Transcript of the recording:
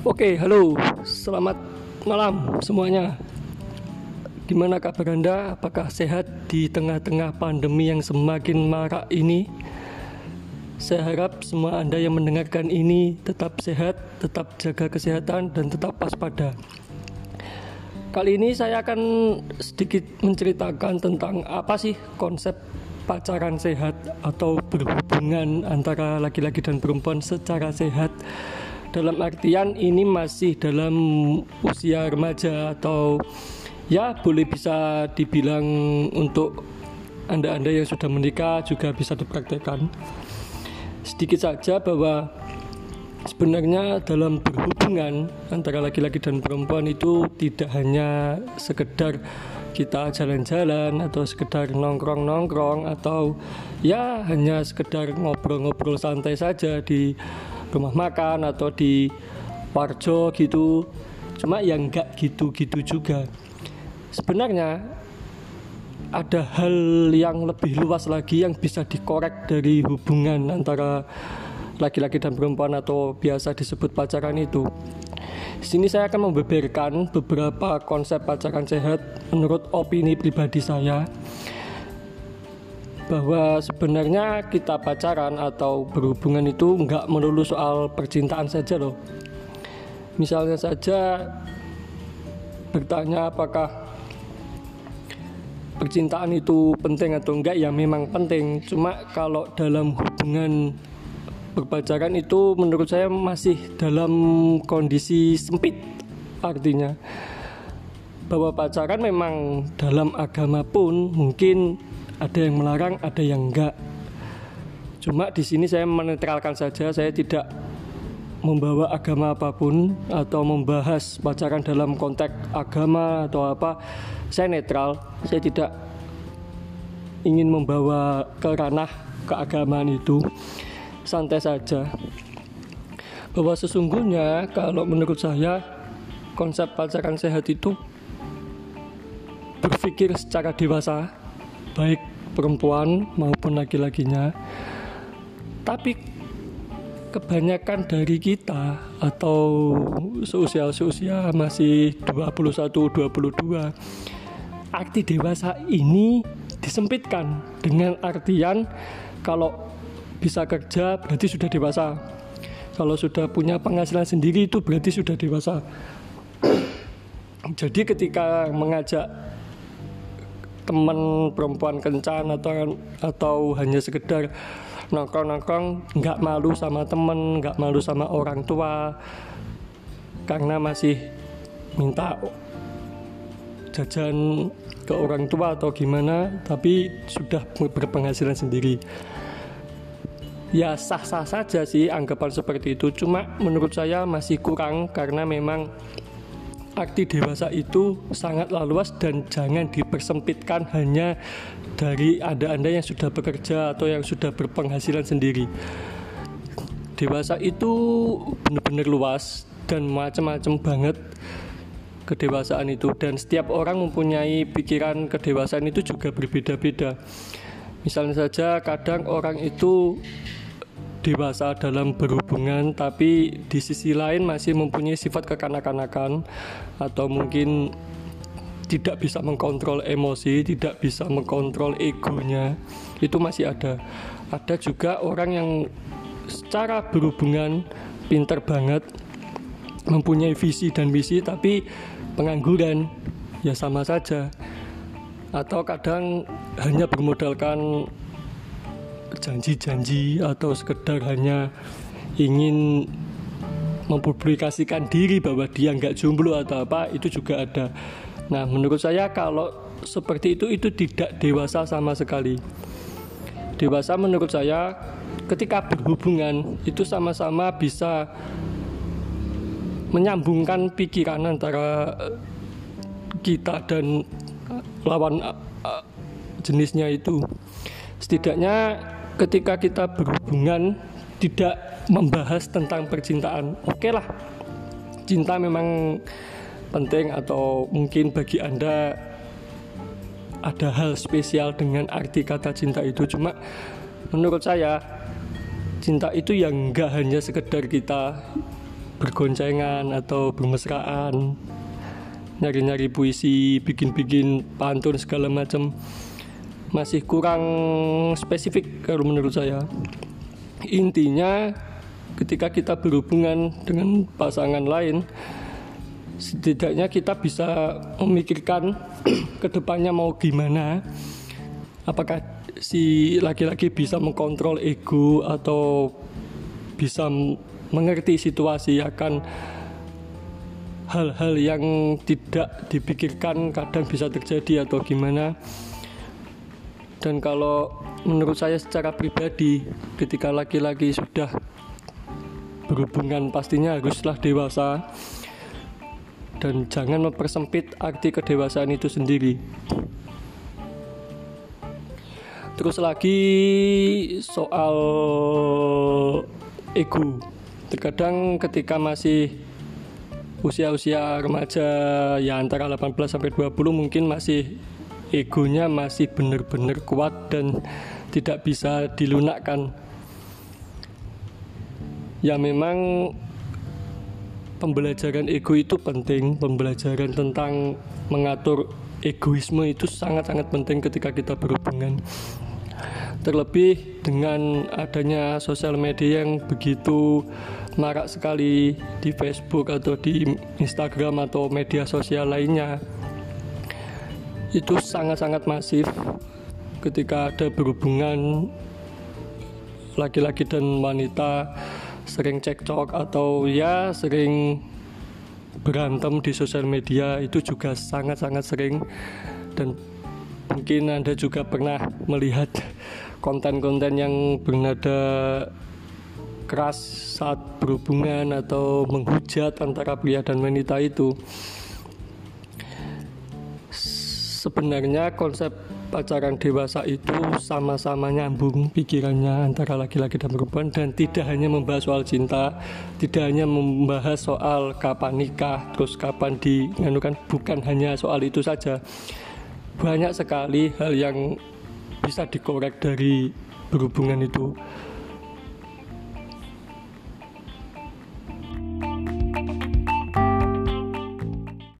Oke, halo, selamat malam semuanya. Gimana kabar Anda? Apakah sehat di tengah-tengah pandemi yang semakin marak ini? Saya harap semua Anda yang mendengarkan ini tetap sehat, tetap jaga kesehatan, dan tetap waspada. Kali ini saya akan sedikit menceritakan tentang apa sih konsep pacaran sehat atau berhubungan antara laki-laki dan perempuan secara sehat dalam artian ini masih dalam usia remaja atau ya boleh bisa dibilang untuk anda-anda yang sudah menikah juga bisa dipraktekkan. Sedikit saja bahwa sebenarnya dalam berhubungan antara laki-laki dan perempuan itu tidak hanya sekedar kita jalan-jalan atau sekedar nongkrong-nongkrong atau ya hanya sekedar ngobrol-ngobrol santai saja di rumah makan atau di warjo gitu. Cuma yang enggak gitu-gitu juga. Sebenarnya ada hal yang lebih luas lagi yang bisa dikorek dari hubungan antara laki-laki dan perempuan atau biasa disebut pacaran itu. Sini saya akan membeberkan beberapa konsep pacaran sehat menurut opini pribadi saya bahwa sebenarnya kita pacaran atau berhubungan itu nggak melulu soal percintaan saja loh. Misalnya saja bertanya apakah percintaan itu penting atau enggak ya memang penting. Cuma kalau dalam hubungan berpacaran itu menurut saya masih dalam kondisi sempit artinya bahwa pacaran memang dalam agama pun mungkin ada yang melarang, ada yang enggak. Cuma di sini saya menetralkan saja, saya tidak membawa agama apa pun atau membahas pacaran dalam konteks agama atau apa. Saya netral, saya tidak ingin membawa ke ranah keagamaan itu. Santai saja. Bahwa sesungguhnya kalau menurut saya konsep pacaran sehat itu berpikir secara dewasa baik perempuan maupun laki-lakinya. Tapi kebanyakan dari kita atau seusia-seusia masih 21 22 arti dewasa ini disempitkan dengan artian kalau bisa kerja berarti sudah dewasa. Kalau sudah punya penghasilan sendiri itu berarti sudah dewasa. Jadi ketika mengajak teman perempuan kencan atau atau hanya sekedar nongkrong-nongkrong nggak malu sama temen nggak malu sama orang tua karena masih minta jajan ke orang tua atau gimana tapi sudah berpenghasilan sendiri. Ya sah-sah saja sih anggapan seperti itu. Cuma menurut saya masih kurang karena memang arti dewasa itu sangatlah luas dan jangan dipersempitkan hanya dari anda-anda yang sudah bekerja atau yang sudah berpenghasilan sendiri. Dewasa itu benar-benar luas dan macam-macam banget kedewasaan itu dan setiap orang mempunyai pikiran kedewasaan itu juga berbeda-beda. Misalnya saja kadang orang itu dewasa dalam berhubungan tapi di sisi lain masih mempunyai sifat kekanak-kanakan atau mungkin tidak bisa mengkontrol emosi, tidak bisa mengkontrol egonya, itu masih ada. Ada juga orang yang secara berhubungan pinter banget, mempunyai visi dan misi, tapi pengangguran, ya sama saja. Atau kadang hanya bermodalkan janji-janji atau sekedar hanya ingin mempublikasikan diri bahwa dia nggak jomblo atau apa itu juga ada. Nah menurut saya kalau seperti itu itu tidak dewasa sama sekali. Dewasa menurut saya ketika berhubungan itu sama-sama bisa menyambungkan pikiran antara kita dan lawan uh, jenisnya itu. Setidaknya ketika kita berhubungan tidak membahas tentang percintaan. Oke okay lah cinta memang penting atau mungkin bagi anda ada hal spesial dengan arti kata cinta itu. Cuma menurut saya cinta itu yang enggak hanya sekedar kita bergoncengan atau bermesraan nyari-nyari puisi bikin-bikin pantun segala macam masih kurang spesifik kalau menurut saya. Intinya ketika kita berhubungan dengan pasangan lain setidaknya kita bisa memikirkan ke depannya mau gimana. Apakah si laki-laki bisa mengkontrol ego atau bisa mengerti situasi akan hal-hal yang tidak dipikirkan kadang bisa terjadi atau gimana dan kalau menurut saya secara pribadi ketika laki-laki sudah berhubungan pastinya haruslah dewasa. Dan jangan mempersempit arti kedewasaan itu sendiri. Terus lagi soal ego. Terkadang ketika masih usia-usia remaja ya antara 18 sampai 20 mungkin masih egonya masih benar-benar kuat dan tidak bisa dilunakkan. Ya memang pembelajaran ego itu penting, pembelajaran tentang mengatur egoisme itu sangat-sangat penting ketika kita berhubungan. Terlebih dengan adanya sosial media yang begitu marak sekali di Facebook atau di Instagram atau media sosial lainnya itu sangat-sangat masif ketika ada berhubungan laki-laki dan wanita sering cekcok atau ya sering berantem di sosial media itu juga sangat-sangat sering. Dan mungkin Anda juga pernah melihat konten-konten yang bernada keras saat berhubungan atau menghujat antara pria dan wanita itu sebenarnya konsep pacaran dewasa itu sama-sama nyambung pikirannya antara laki-laki dan perempuan dan tidak hanya membahas soal cinta, tidak hanya membahas soal kapan nikah, terus kapan dianukan, bukan hanya soal itu saja. Banyak sekali hal yang bisa dikorek dari berhubungan itu